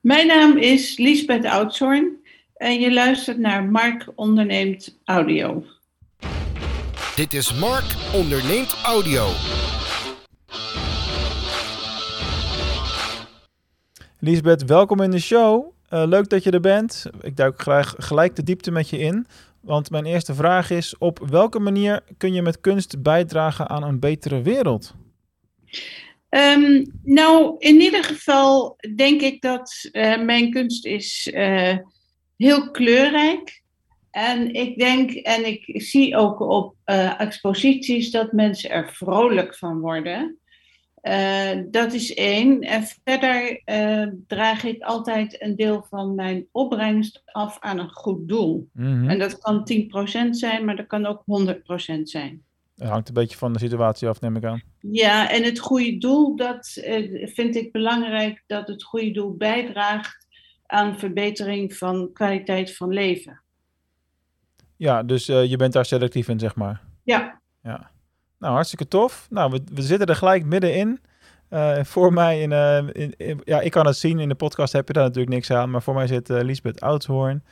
Mijn naam is Liesbeth Oudshoorn en je luistert naar Mark Onderneemt Audio. Dit is Mark Onderneemt Audio. Liesbeth, welkom in de show. Uh, leuk dat je er bent. Ik duik graag gelijk de diepte met je in. Want mijn eerste vraag is: op welke manier kun je met kunst bijdragen aan een betere wereld? Um, nou, in ieder geval denk ik dat uh, mijn kunst is uh, heel kleurrijk. En ik denk, en ik zie ook op uh, exposities dat mensen er vrolijk van worden. dat is één. En verder draag ik altijd een deel van mijn opbrengst af aan een goed doel. Mm -hmm. En dat kan 10% zijn, maar dat kan ook 100% zijn. Het hangt een beetje van de situatie af, neem ik aan. Ja, en het goede doel, dat uh, vind ik belangrijk dat het goede doel bijdraagt aan verbetering van kwaliteit van leven. Ja, dus uh, je bent daar selectief in, zeg maar. Ja. ja. Nou, hartstikke tof. Nou, we, we zitten er gelijk middenin. Uh, voor mij, in, in, in, ja, ik kan het zien, in de podcast heb je daar natuurlijk niks aan, maar voor mij zit Lisbeth Oudshoorn.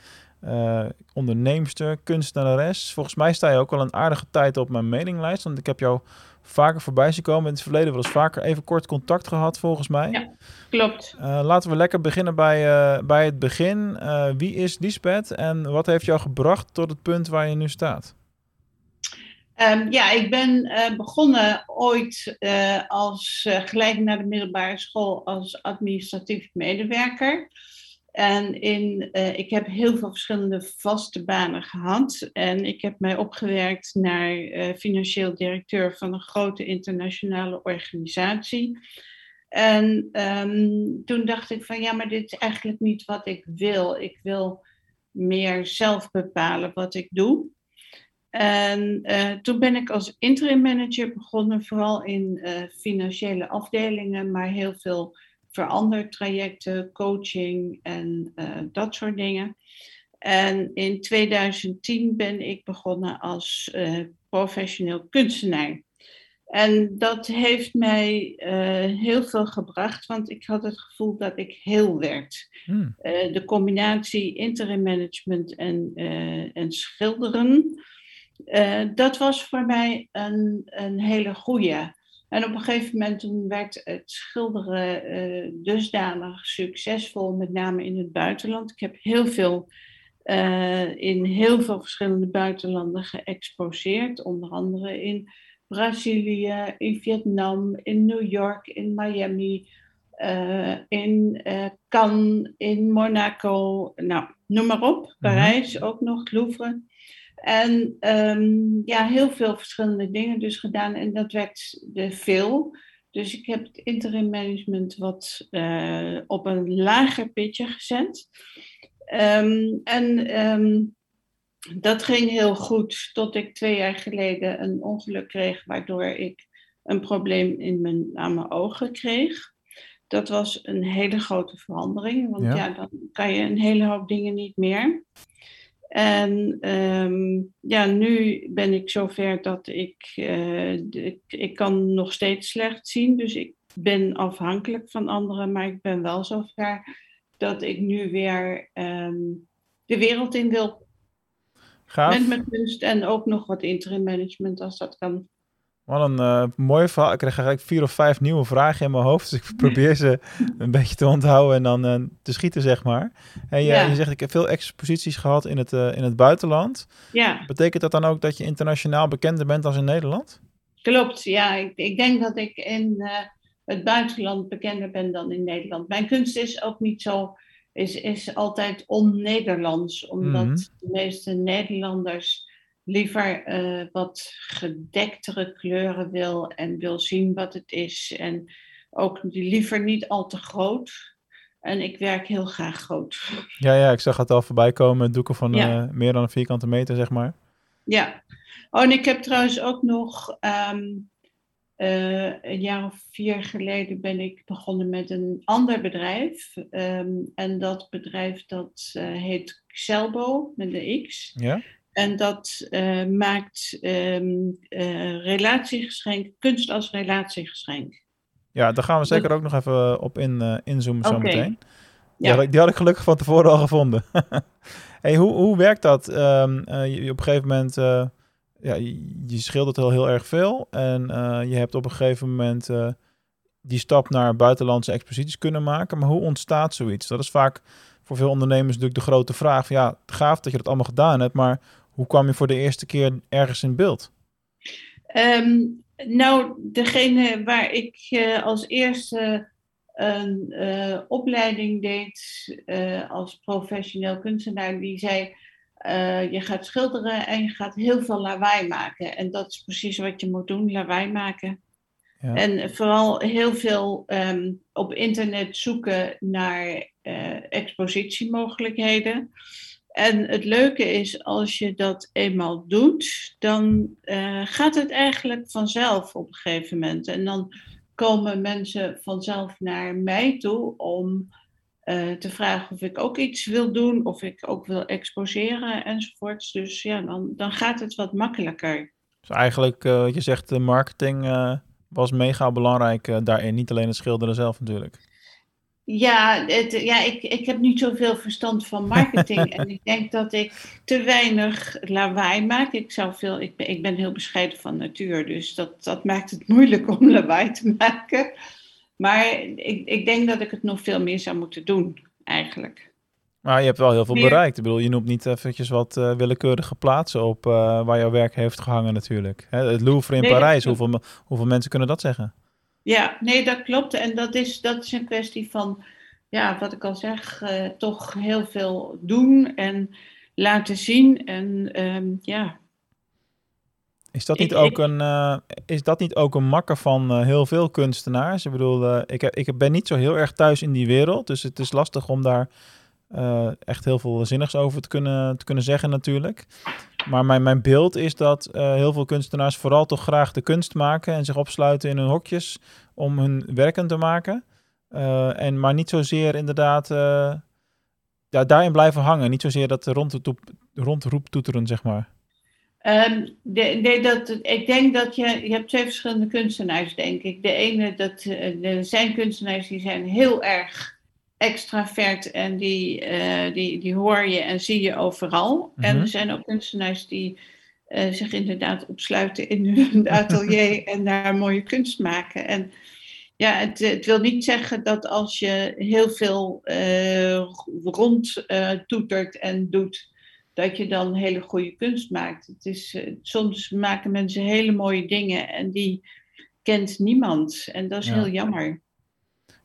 Uh, onderneemster, kunstenares. Volgens mij sta je ook al een aardige tijd op mijn mailinglijst. Want ik heb jou vaker voorbij zien komen. In het verleden wel eens vaker even kort contact gehad, volgens mij. Ja, klopt. Uh, laten we lekker beginnen bij, uh, bij het begin. wie is Lisbeth en wat heeft jou gebracht tot het punt waar je nu staat? Um, ja, ik ben begonnen ooit als gelijk naar de middelbare school als administratief medewerker. En in, uh, ik heb heel veel verschillende vaste banen gehad. En ik heb mij opgewerkt naar uh, financieel directeur van een grote internationale organisatie. En um, toen dacht ik van ja, maar dit is eigenlijk niet wat ik wil. Ik wil meer zelf bepalen wat ik doe. En uh, toen ben ik als interim manager begonnen, vooral in financiële afdelingen, maar heel veel verandertrajecten, coaching en uh, dat soort dingen. En in 2010 ben ik begonnen als uh, professioneel kunstenaar. En dat heeft mij uh, heel veel gebracht, want ik had het gevoel dat ik heel werd. Hmm. de combinatie interim management en, en schilderen, dat was voor mij een, een hele goede. En op een gegeven moment toen werd het schilderen uh, dusdanig succesvol, met name in het buitenland. Ik heb heel veel uh, in heel veel verschillende buitenlanden geëxposeerd, onder andere in Brazilië, in Vietnam, in New York, in Miami, uh, in Cannes, in Monaco, nou, noem maar op, mhm. Parijs mm -hmm. ook nog, Louvre. En um, ja, heel veel verschillende dingen dus gedaan en dat werd de veel. Dus ik heb het interim management wat uh, op een lager pitje gezet. Um, en um, dat ging heel goed tot ik twee jaar geleden een ongeluk kreeg, waardoor ik een probleem in mijn, aan mijn ogen kreeg. Dat was een hele grote verandering, want ja. ja, dan kan je een hele hoop dingen niet meer. En um, ja, nu ben ik zover dat ik, uh, ik, ik kan nog steeds slecht zien. Dus ik ben afhankelijk van anderen, maar ik ben wel zover dat ik nu weer um, de wereld in wil. Gaaf. Met mijn kunst en ook nog wat interim management als dat kan. Wat een uh, mooi verhaal. Ik krijg eigenlijk vier of vijf nieuwe vragen in mijn hoofd. Dus ik probeer ze een beetje te onthouden en dan uh, te schieten, zeg maar. En je, ja. je zegt, ik heb veel exposities gehad in het, uh, in het buitenland. Ja. Betekent dat dan ook dat je internationaal bekender bent als in Nederland? Klopt, ja. Ik, ik denk dat ik in het buitenland bekender ben dan in Nederland. Mijn kunst is ook niet zo... is, is altijd on-Nederlands. Omdat mm -hmm. de meeste Nederlanders liever uh, wat gedektere kleuren wil en wil zien wat het is. En ook liever niet al te groot. En ik werk heel graag groot. Ja, ja ik zag het al voorbij komen. Doeken van ja. uh, meer dan een vierkante meter, zeg maar. Ja. Oh, en ik heb trouwens ook nog... Um, uh, een jaar of vier geleden ben ik begonnen met een ander bedrijf. Um, en dat bedrijf dat heet Xelbo, met de X. Ja. En dat uh, maakt um, uh, relatiegeschenk, kunst als relatiegeschenk. Ja, daar gaan we zeker ook nog even op in, uh, inzoomen okay. zo meteen. Die, had ik, die had ik gelukkig van tevoren al gevonden. hey, hoe, hoe werkt dat? Ehm, eh, je, op een gegeven moment, ja, je, je, schildert heel, heel erg veel. En je hebt op een gegeven moment die stap naar buitenlandse exposities kunnen maken. Maar hoe ontstaat zoiets? Dat is vaak voor veel ondernemers natuurlijk de grote vraag. Ja, gaaf dat je dat allemaal gedaan hebt, maar hoe kwam je voor de eerste keer ergens in beeld? Um, nou, degene waar ik als eerste een uh, opleiding deed uh, als professioneel kunstenaar, die zei: uh, Je gaat schilderen en je gaat heel veel lawaai maken. En dat is precies wat je moet doen: lawaai maken. Ja. En vooral heel veel um, op internet zoeken naar expositiemogelijkheden. En het leuke is, als je dat eenmaal doet, dan gaat het eigenlijk vanzelf op een gegeven moment. En dan komen mensen vanzelf naar mij toe om uh, te vragen of ik ook iets wil doen, of ik ook wil exposeren enzovoorts. Dus ja, dan, dan gaat het wat makkelijker. Dus eigenlijk, uh, je zegt, de marketing uh, was mega belangrijk daarin, niet alleen het schilderen zelf natuurlijk. Ja, het, ja ik, ik heb niet zoveel verstand van marketing. en ik denk dat ik te weinig lawaai maak. Ik, zou veel, ik, ben, ik ben heel bescheiden van natuur, dus dat, dat maakt het moeilijk om lawaai te maken. Maar ik, ik denk dat ik het nog veel meer zou moeten doen, eigenlijk. Maar je hebt wel heel veel bereikt. Ik bedoel, je noemt niet eventjes wat uh, willekeurige plaatsen op uh, waar jouw werk heeft gehangen natuurlijk. Hè, het Louvre in nee, Parijs, hoeveel, hoeveel mensen kunnen dat zeggen? Ja, nee, dat klopt. En dat is, dat is een kwestie van, ja, wat ik al zeg, uh, toch heel veel doen en laten zien. En um, ja. Is dat, niet ik, ook een, uh, is dat niet ook een makker van uh, heel veel kunstenaars? Ik bedoel, ik, ik ben niet zo heel erg thuis in die wereld, dus het is lastig om daar echt heel veel zinnigs over te kunnen, te kunnen zeggen natuurlijk. Maar mijn, mijn beeld is dat uh, heel veel kunstenaars vooral toch graag de kunst maken en zich opsluiten in hun hokjes om hun werken te maken. Uh, en maar niet zozeer inderdaad ja, daarin blijven hangen. Niet zozeer dat rondroep toeteren, zeg maar. Um, de, de, dat, ik denk dat je, je hebt twee verschillende kunstenaars, denk ik. De ene, dat, er zijn kunstenaars die zijn heel erg extravert en die, uh, die, die hoor je en zie je overal. Mm -hmm. En er zijn ook kunstenaars die uh, zich inderdaad opsluiten in hun atelier en daar mooie kunst maken. En ja, het, het wil niet zeggen dat als je heel veel uh, rond toetert en doet, dat je dan hele goede kunst maakt. Het is, soms maken mensen hele mooie dingen en die kent niemand. En dat is ja. heel jammer.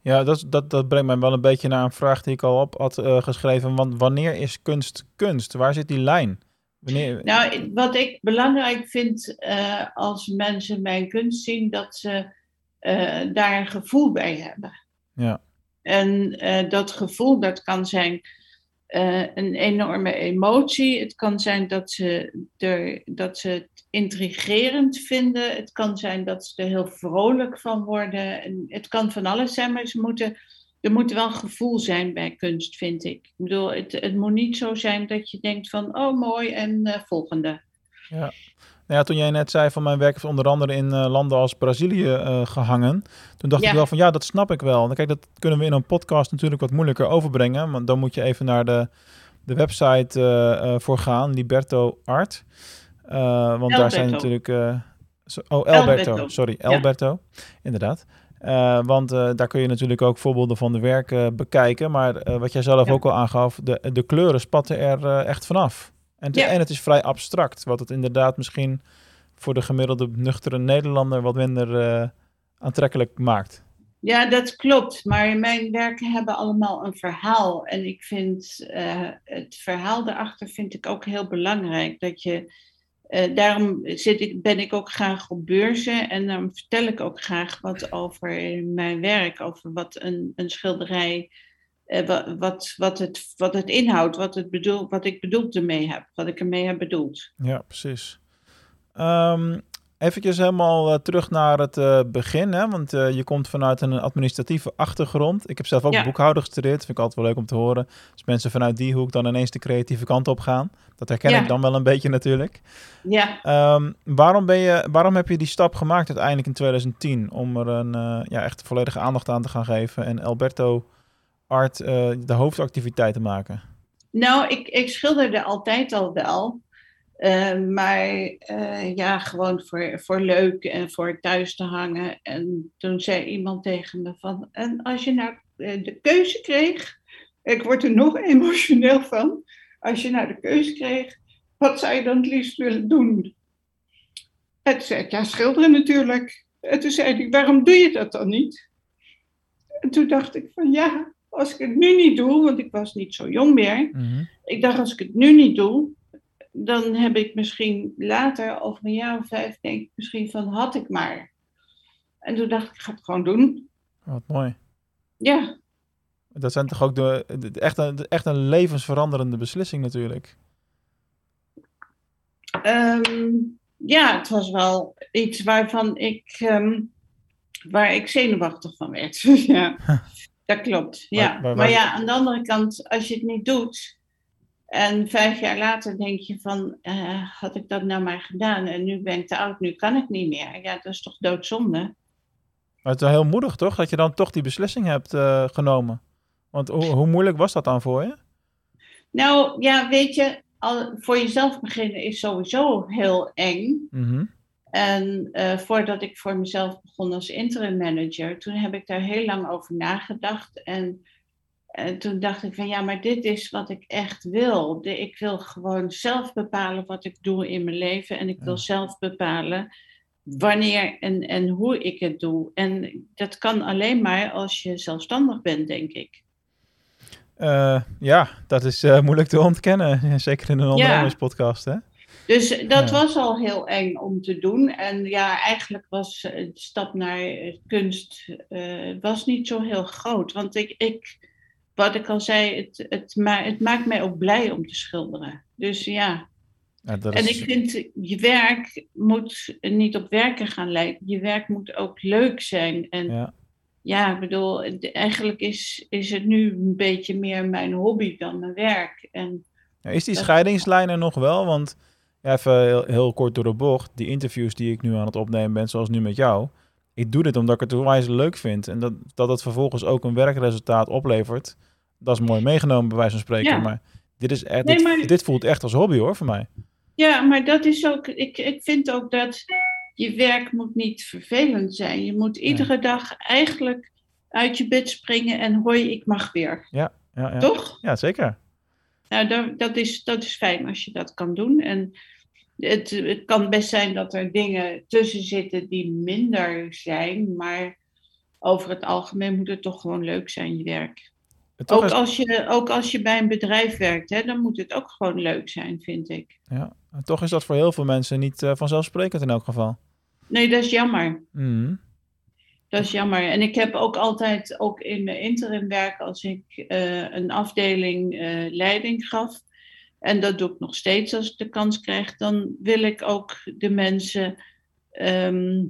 Ja, dat, dat, dat brengt mij wel een beetje naar een vraag die ik al op had uh, geschreven. Want wanneer is kunst kunst? Waar zit die lijn? Wanneer... Nou, wat ik belangrijk vind uh, als mensen mijn kunst zien, dat ze uh, daar een gevoel bij hebben. Ja. En dat gevoel, dat kan zijn een enorme emotie. Het kan zijn dat ze, er, dat ze het intrigerend vinden. Het kan zijn dat ze er heel vrolijk van worden. En het kan van alles zijn, maar ze moeten, er moet wel gevoel zijn bij kunst, vind ik. Ik bedoel, het, het moet niet zo zijn dat je denkt van, oh mooi, en uh, volgende. Ja. Nou ja, toen jij net zei van mijn werk is onder andere in uh, landen als Brazilië uh, gehangen. Toen dacht ja. ik wel van ja, dat snap ik wel. En kijk, dat kunnen we in een podcast natuurlijk wat moeilijker overbrengen. Want dan moet je even naar de, de website uh, voor gaan, Liberto Art. Want Alberto. daar zijn natuurlijk. So, oh, Alberto. Alberto. Sorry, Alberto. Ja. Inderdaad. Uh, want daar kun je natuurlijk ook voorbeelden van de werken bekijken. Maar wat jij zelf ja. ook al aangaf, de, de kleuren spatten er echt vanaf. En, te, ja. en het is vrij abstract, wat het inderdaad misschien voor de gemiddelde nuchtere Nederlander wat minder aantrekkelijk maakt. Ja, dat klopt. Maar mijn werken hebben allemaal een verhaal. En ik vind het verhaal daarachter vind ik ook heel belangrijk. Dat je uh, daarom zit ik, ben ik ook graag op beurzen en dan vertel ik ook graag wat over mijn werk, over wat een, een schilderij, uh, wat, wat, het, wat het inhoudt, wat, het bedoel, wat ik bedoeld ermee heb, wat ik ermee heb bedoeld. Ja, precies. Um, Even helemaal uh, terug naar het uh, begin, hè? want uh, je komt vanuit een administratieve achtergrond. Ik heb zelf ook ja. boekhouder gestudeerd, vind ik altijd wel leuk om te horen. Als mensen vanuit die hoek dan ineens de creatieve kant op gaan. Dat herken ja. ik dan wel een beetje natuurlijk. Ja. Um, waarom, ben je, waarom heb je die stap gemaakt uiteindelijk in 2010 om er een ja, echt volledige aandacht aan te gaan geven en Alberto art uh, de hoofdactiviteit te maken? Nou, ik, ik schilderde altijd al wel. Uh, maar uh, ja, gewoon voor, voor leuk en voor thuis te hangen. En toen zei iemand tegen me van, en als je nou de keuze kreeg, ik word er nog emotioneel van, als je nou de keuze kreeg, wat zou je dan het liefst willen doen? En toen zei ja, schilderen natuurlijk. En toen zei hij, waarom doe je dat dan niet? En toen dacht ik van, ja, als ik het nu niet doe, want ik was niet zo jong meer. Mhm. Ik dacht, als ik het nu niet doe, dan heb ik misschien later, over een jaar of vijf, denk ik misschien van, had ik maar. En toen dacht ik, ik ga het gewoon doen. Wat mooi. Ja. Dat zijn toch ook de, de- echt, een, echt een levensveranderende beslissing natuurlijk. Ehm, ja, het was wel iets waarvan ik, ehm, waar ik zenuwachtig van werd. ja, dat klopt. Ja. Maar ja, aan de andere kant, als je het niet doet en vijf jaar later denk je van, eh, had ik dat nou maar gedaan en nu ben ik te oud, nu kan ik niet meer. Ja, dat is toch doodzonde. Maar het is wel heel moedig toch, dat je dan toch die beslissing hebt eh, genomen. Want hoe, hoe moeilijk was dat dan voor je? Nou ja, weet je, al, voor jezelf beginnen is sowieso heel eng. Mhm. En eh, voordat ik voor mezelf begon als interim manager, toen heb ik daar heel lang over nagedacht. En, en toen dacht ik van ja, maar dit is wat ik echt wil. De, ik wil gewoon zelf bepalen wat ik doe in mijn leven. En ik wil zelf bepalen wanneer en, en hoe ik het doe. En dat kan alleen maar als je zelfstandig bent, denk ik. Eh, ja, dat is eh, moeilijk te ontkennen. Zeker in een ondernemerspodcast, hè? Dus dat Ja. was al heel eng om te doen. En ja, eigenlijk was eh, de stap naar eh, kunst eh, was niet zo heel groot. Want ik, ik wat ik al zei, het, het, ma het maakt mij ook blij om te schilderen. Dus ja, Ja, dat en is, ik vind je werk moet niet op werken gaan lijken. Je werk moet ook leuk zijn. En ja, ja. ik bedoel, eigenlijk is, is het nu een beetje meer mijn hobby dan mijn werk. En is die dat- scheidingslijn er nog wel? Want even heel, heel kort door de bocht. Die interviews die ik nu aan het opnemen ben, zoals nu met jou. Ik doe dit omdat ik het onwijs leuk vind. En dat, dat het vervolgens ook een werkresultaat oplevert. Dat is mooi meegenomen, bij wijze van spreken. Ja. Maar dit, is echt, Nee, dit, maar- dit voelt echt als hobby hoor, voor mij. Ja, maar dat is ook. Ik, ik vind ook dat je werk moet niet vervelend zijn. Je moet iedere dag eigenlijk uit je bed springen en hoi, ik mag weer. Ja, ja. Toch? ja zeker. Nou, dat, dat, is, dat is fijn als je dat kan doen. En het, het kan best zijn dat er dingen tussen zitten die minder zijn, maar over het algemeen moet het toch gewoon leuk zijn, je werk. Ook is- als, je, ook als je bij een bedrijf werkt, hè, dan moet het ook gewoon leuk zijn, vind ik. ja, en toch is dat voor heel veel mensen niet eh, vanzelfsprekend in elk geval. Nee, dat is jammer. Mhm. Dat is jammer. En ik heb ook altijd, ook in mijn interim werk, als ik eh, een afdeling eh, leiding gaf, en dat doe ik nog steeds als ik de kans krijg, dan wil ik ook de mensen, ehm,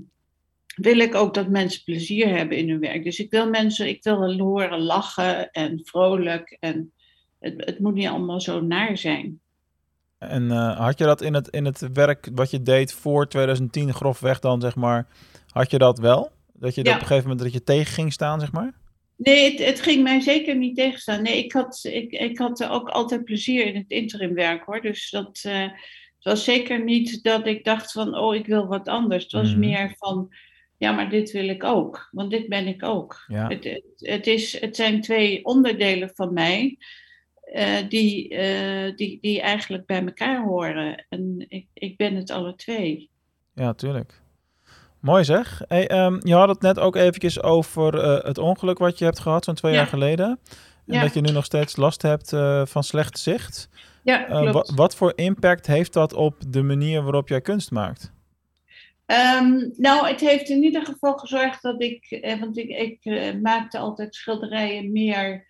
wil ik ook dat mensen plezier hebben in hun werk. Dus ik wil mensen, ik wil horen lachen en vrolijk en het, het moet niet allemaal zo naar zijn. En eh, had je dat in het, in het werk wat je deed voor 2010, grofweg dan, zeg maar, had je dat wel? Dat je Ja. op een gegeven moment dat je tegen ging staan, zeg maar? Nee, het, het ging mij zeker niet tegenstaan. Nee, ik had, ik, ik had ook altijd plezier in het interimwerk hoor. Dus dat uh, het was zeker niet dat ik dacht van, oh, ik wil wat anders. Het was Mhm. meer van, ja, maar dit wil ik ook. Want dit ben ik ook. Ja. Het, het, het, is, het zijn twee onderdelen van mij uh, die, uh, die, die eigenlijk bij elkaar horen. En ik, ik ben het alle twee. Ja, tuurlijk. Mooi zeg. Hey, um, je had het net ook eventjes over uh, het ongeluk wat je hebt gehad zo'n twee Ja. jaar geleden. En Ja. dat je nu nog steeds last hebt uh, van slecht zicht. Ja, Uh, klopt. wa- wat voor impact heeft dat op de manier waarop jij kunst maakt? Ehm, nou, het heeft in ieder geval gezorgd dat ik, eh, want ik, ik eh, maakte altijd schilderijen meer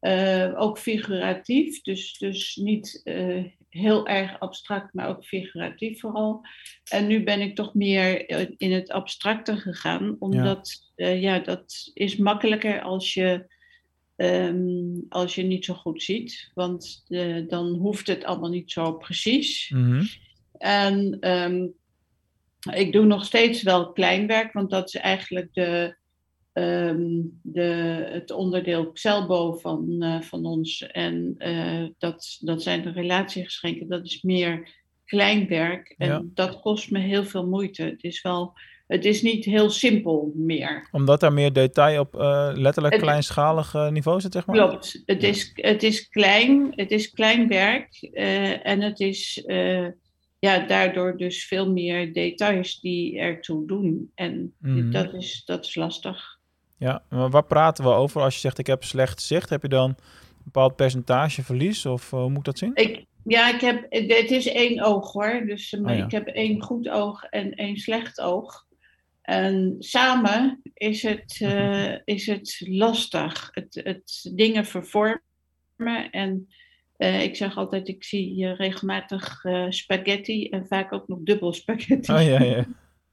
eh, ook figuratief, dus, dus niet eh, heel erg abstract, maar ook figuratief vooral. En nu ben ik toch meer eh, in het abstracte gegaan, omdat ja. ja, dat is makkelijker als je, ehm, als je niet zo goed ziet, want eh, dan hoeft het allemaal niet zo precies. Mhm. En ehm, ik doe nog steeds wel kleinwerk, want dat is eigenlijk de, ehm, de, het onderdeel Xelbo van, eh, van ons. En eh, dat, dat zijn de relatiegeschenken. Dat is meer kleinwerk. En Ja. dat kost me heel veel moeite. Het is wel... Het is niet heel simpel meer. Omdat daar meer detail op eh, letterlijk Het- kleinschalig niveau zit, zeg maar? Klopt. Het, is, het is klein, het is klein werk en het is ja, daardoor dus veel meer details die ertoe doen. En Mhm. dat, is, dat is lastig. Ja, maar waar praten we over als je zegt ik heb slecht zicht? Heb je dan een bepaald percentage verlies of eh, hoe moet ik dat zien? Ik, ja, ik heb, het is één oog hoor. Dus eh, Oh ja. ik heb één goed oog en één slecht oog. En samen is het, eh, is het lastig. Het, het dingen vervormen. En ik zeg altijd, ik zie regelmatig spaghetti en vaak ook nog dubbel spaghetti. Oh ja, ja.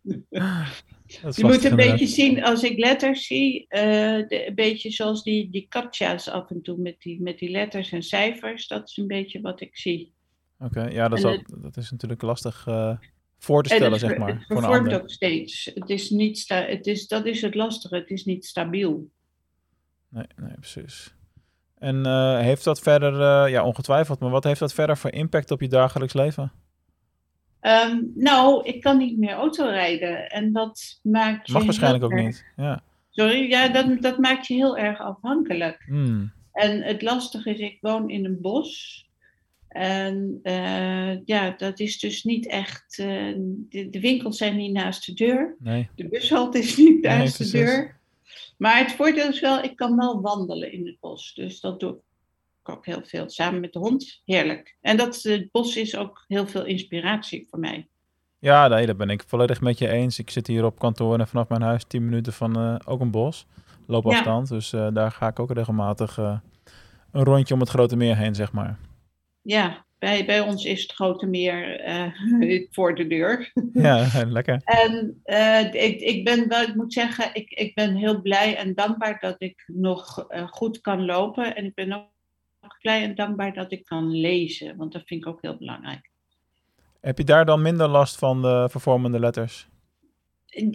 Je moet een beetje zien, als ik letters zie, eh, de- een beetje zoals die, die captcha's af en toe met die, met die letters en cijfers. Dat is een beetje wat ik zie. Oké, ja, dat is, dat is natuurlijk lastig eh, voor te En stellen, het zeg maar. Het vervormt ook steeds. Het is niet sta het is, dat is het lastige. Het is niet stabiel. Nee, nee, precies. En eh, heeft dat verder, ja, ongetwijfeld, maar wat heeft dat verder voor impact op je dagelijks leven? Ehm, nou, ik kan niet meer autorijden. En dat maakt je Mag waarschijnlijk ook erg- niet. Ja. Sorry, ja, dat, dat maakt je heel erg afhankelijk. Hmm. En het lastige is, ik woon in een bos. En eh, ja, dat is dus niet echt. eh, de, de winkels zijn niet naast de deur. Nee. De bushalte is niet Nee, naast de deur. Maar het voordeel is wel, ik kan wel wandelen in het bos. Dus dat doe ik ook heel veel. Samen met de hond. Heerlijk. En dat, het bos is ook heel veel inspiratie voor mij. Ja, nee, dat ben ik volledig met je eens. Ik zit hier op kantoor en vanaf mijn huis 10 minuten van eh, ook een bos. Loopafstand. Dus eh, daar ga ik ook regelmatig eh, een rondje om het grote meer heen, zeg maar. Ja, bij, bij ons is het grote meer eh, voor de deur. Ja, lekker. En eh, ik, ik ben wel, ik moet zeggen, ik, ik ben heel blij en dankbaar dat ik nog eh, goed kan lopen. En ik ben ook blij en dankbaar dat ik kan lezen, want dat vind ik ook heel belangrijk. Heb je daar dan minder last van de vervormende letters?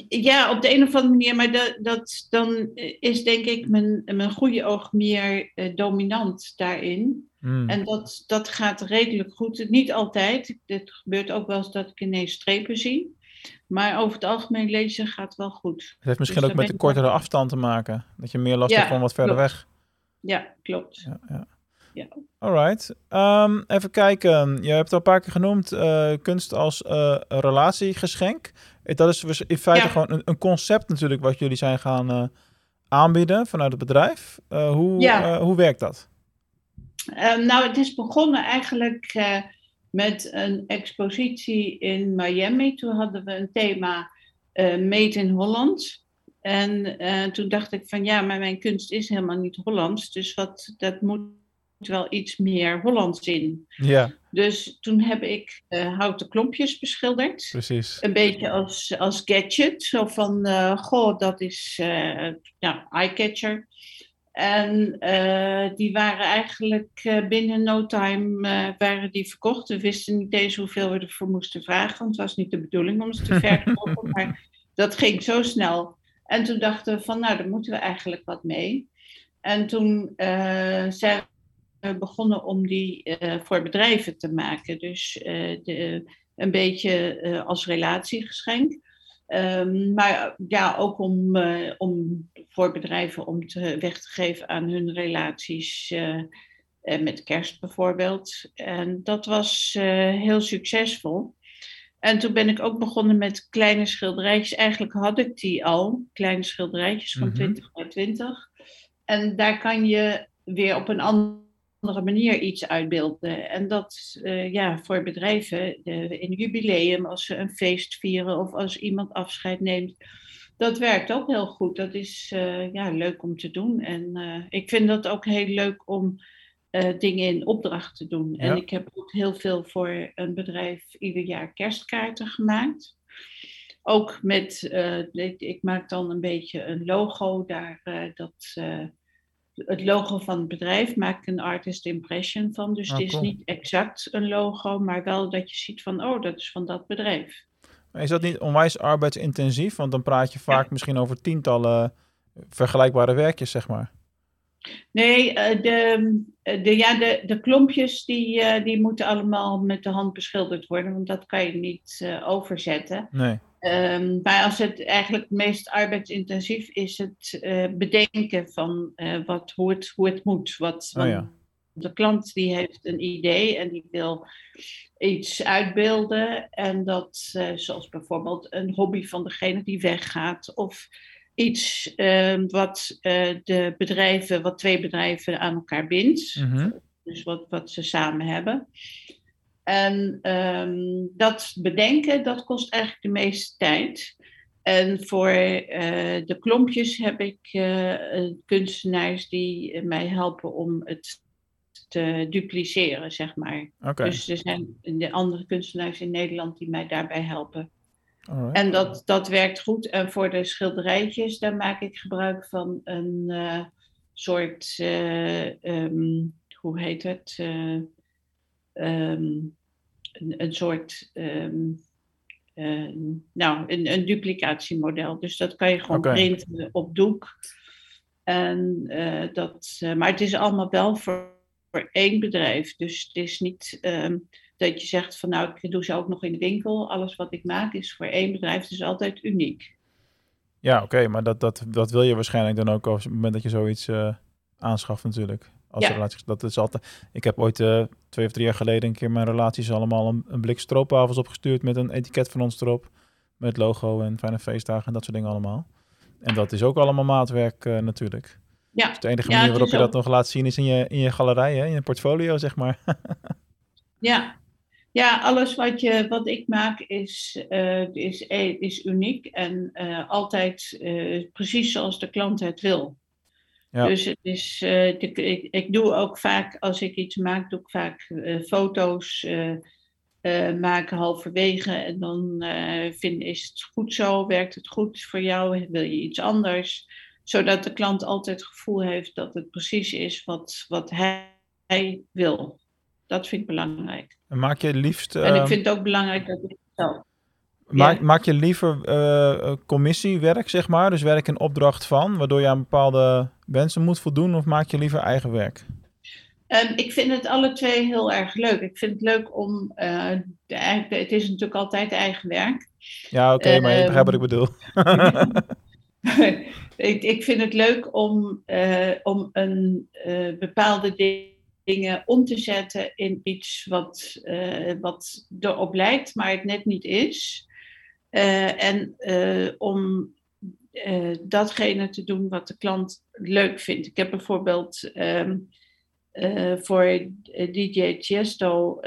Ja, op de een of andere manier, maar dat, dat, dan is denk ik mijn, mijn goede oog meer eh, dominant daarin. Hmm. En dat, dat gaat redelijk goed. Niet altijd. Het gebeurt ook wel eens dat ik ineens strepen zie. Maar over het algemeen lezen gaat wel goed. Het heeft misschien dus ook met de kortere afstand te maken. Dat je meer last Ja, hebt van wat verder klopt. weg. Ja, klopt. Ja, ja. Ja. Alright. Ehm, even kijken. Je hebt het al een paar keer genoemd. eh, kunst als eh, relatiegeschenk. Eh, Dat is in feite Ja. gewoon een, een concept natuurlijk wat jullie zijn gaan aanbieden vanuit het bedrijf. Hoe, Ja. hoe werkt dat? Ehm, nou, het is begonnen eigenlijk met een expositie in Miami. Toen hadden we een thema Made in Holland. En toen dacht ik van ja, maar mijn kunst is helemaal niet Hollands. Dus wat, dat moet wel iets meer Hollands in. Ja, Dus toen heb ik eh, houten klompjes beschilderd. precies. Een beetje als, als gadget. Zo van, eh, goh, dat is eh ja, eye-catcher. En die waren eigenlijk binnen no time waren die verkocht. We wisten niet eens hoeveel we ervoor moesten vragen. Want het was niet de bedoeling om ze te verkopen. maar dat ging zo snel. En toen dachten we van, nou, daar moeten we eigenlijk wat mee. En toen zijn we begonnen om die eh, voor bedrijven te maken. Dus eh, de, een beetje eh, als relatiegeschenk. Ehm, maar ja, ook om, eh, om voor bedrijven om te, weg te geven aan hun relaties eh, eh, met kerst bijvoorbeeld. En dat was eh, heel succesvol. En toen ben ik ook begonnen met kleine schilderijtjes. Eigenlijk had ik die al, kleine schilderijtjes van Mhm. 20 bij 20. En daar kan je weer op een andere manier iets uitbeelden. En dat eh, ja, voor bedrijven eh, in jubileum, als ze een feest vieren of als iemand afscheid neemt. Dat werkt ook heel goed. Dat is eh, ja, leuk om te doen. En eh, ik vind dat ook heel leuk om dingen in opdracht te doen. En ik heb ook heel veel voor een bedrijf ieder jaar kerstkaarten gemaakt. Ook met, ik, ik maak dan een beetje een logo daar. dat, het logo van het bedrijf maak ik een artist impression van. Dus Ah, het is cool. niet exact een logo, maar wel dat je ziet van, oh, dat is van dat bedrijf. Maar is dat niet onwijs arbeidsintensief? Want dan praat je vaak misschien over tientallen vergelijkbare werkjes, zeg maar. Nee, uh, de, de, ja, de, de klompjes die, uh, die moeten allemaal met de hand beschilderd worden, want dat kan je niet overzetten. Nee. Um, maar als het eigenlijk het meest arbeidsintensief is, het bedenken van wat, hoe, het, hoe het moet. Wat, oh, ja. De klant die heeft een idee en die wil iets uitbeelden. En dat, zoals bijvoorbeeld een hobby van degene die weggaat. Of iets uh, wat de bedrijven, wat twee bedrijven aan elkaar bindt. Mm -hmm. Dus wat, wat ze samen hebben. En um, dat bedenken, dat kost eigenlijk de meeste tijd. En voor uh, de klompjes heb ik kunstenaars die mij helpen om het te dupliceren, zeg maar. Okay. Dus er zijn de andere kunstenaars in Nederland die mij daarbij helpen. Alright. En dat, dat werkt goed. En voor de schilderijtjes, daar maak ik gebruik van een uh, soort, um, hoe heet het? Um, een, een, soort, um, nou, een, een duplicatiemodel. Dus dat kan je gewoon okay. printen op doek. En, dat, maar het is allemaal wel voor, voor één bedrijf. Dus het is niet dat je zegt van nou, ik doe ze ook nog in de winkel. Alles wat ik maak is voor één bedrijf, dus altijd uniek. Ja, oké, okay, maar dat, dat, dat wil je waarschijnlijk dan ook op het moment dat je zoiets aanschaft natuurlijk. Als ja. relatie, dat is altijd, ik heb ooit uh, twee of drie jaar geleden een keer mijn relaties allemaal een, een blik stroopwafels opgestuurd met een etiket van ons erop. Met logo en fijne feestdagen en dat soort dingen allemaal. En dat is ook allemaal maatwerk uh, natuurlijk. Ja. Dus de enige ja, manier waarop je dat nog laat zien is in je, in je galerij, hè? in je portfolio, zeg maar. ja, ja, alles wat, je, wat ik maak is, uh, is, is uniek en altijd precies zoals de klant het wil. Ja. Dus het is, de, ik, ik doe ook vaak, als ik iets maak, doe ik vaak foto's maken halverwege. En dan vind, is het goed zo, werkt het goed voor jou, wil je iets anders. Zodat de klant altijd het gevoel heeft dat het precies is wat, wat hij, hij wil. Dat vind ik belangrijk. En maak je liefst. En ik vind het ook belangrijk dat ik het zelf. Maak, Ja. maak je liever uh, commissiewerk, zeg maar, dus werk in opdracht van, waardoor je aan bepaalde wensen moet voldoen, of maak je liever eigen werk? Um, ik vind het alle twee heel erg leuk. Ik vind het leuk om. Uh, de, het is natuurlijk altijd eigen werk. Ja, oké, okay, maar je begrijpt wat ik bedoel. ik, ik vind het leuk om, uh, om een uh, bepaalde dingen om te zetten in iets wat, wat erop lijkt, maar het net niet is. En uh, om datgene te doen wat de klant leuk vindt. Ik heb bijvoorbeeld um, voor DJ Tiesto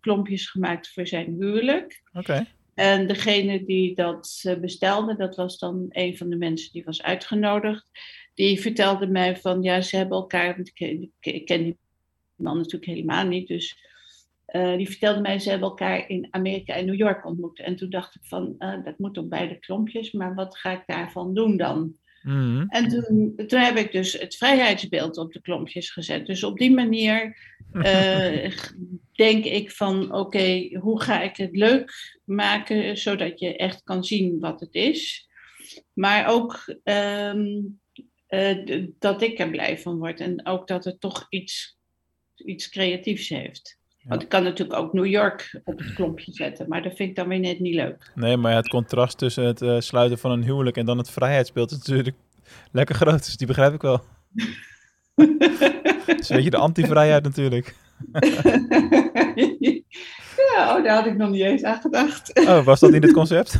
klompjes gemaakt voor zijn huwelijk. Oké. Okay. En degene die dat bestelde, dat was dan een van de mensen die was uitgenodigd. Die vertelde mij van, ja, ze hebben elkaar, ik ken, ik ken die man natuurlijk helemaal niet. Dus uh, die vertelde mij, ze hebben elkaar in Amerika en New York ontmoet. En toen dacht ik van, uh, dat moet op beide klompjes, maar wat ga ik daarvan doen dan? Mm -hmm. En toen, toen heb ik dus het vrijheidsbeeld op de klompjes gezet. Dus op die manier uh, denk ik van, oké, okay, hoe ga ik het leuk maken, zodat je echt kan zien wat het is. Maar ook um, dat ik er blij van word en ook dat het toch iets iets creatiefs heeft. Want ik kan natuurlijk ook New York op het klompje zetten, maar dat vind ik dan weer net niet leuk. Nee, maar het contrast tussen het uh, sluiten van een huwelijk en dan het vrijheidsbeeld is natuurlijk lekker groot, dus die begrijp ik wel. dus weet je, de anti-vrijheid natuurlijk. ja, oh, daar had ik nog niet eens aan gedacht. oh, was dat in het concept?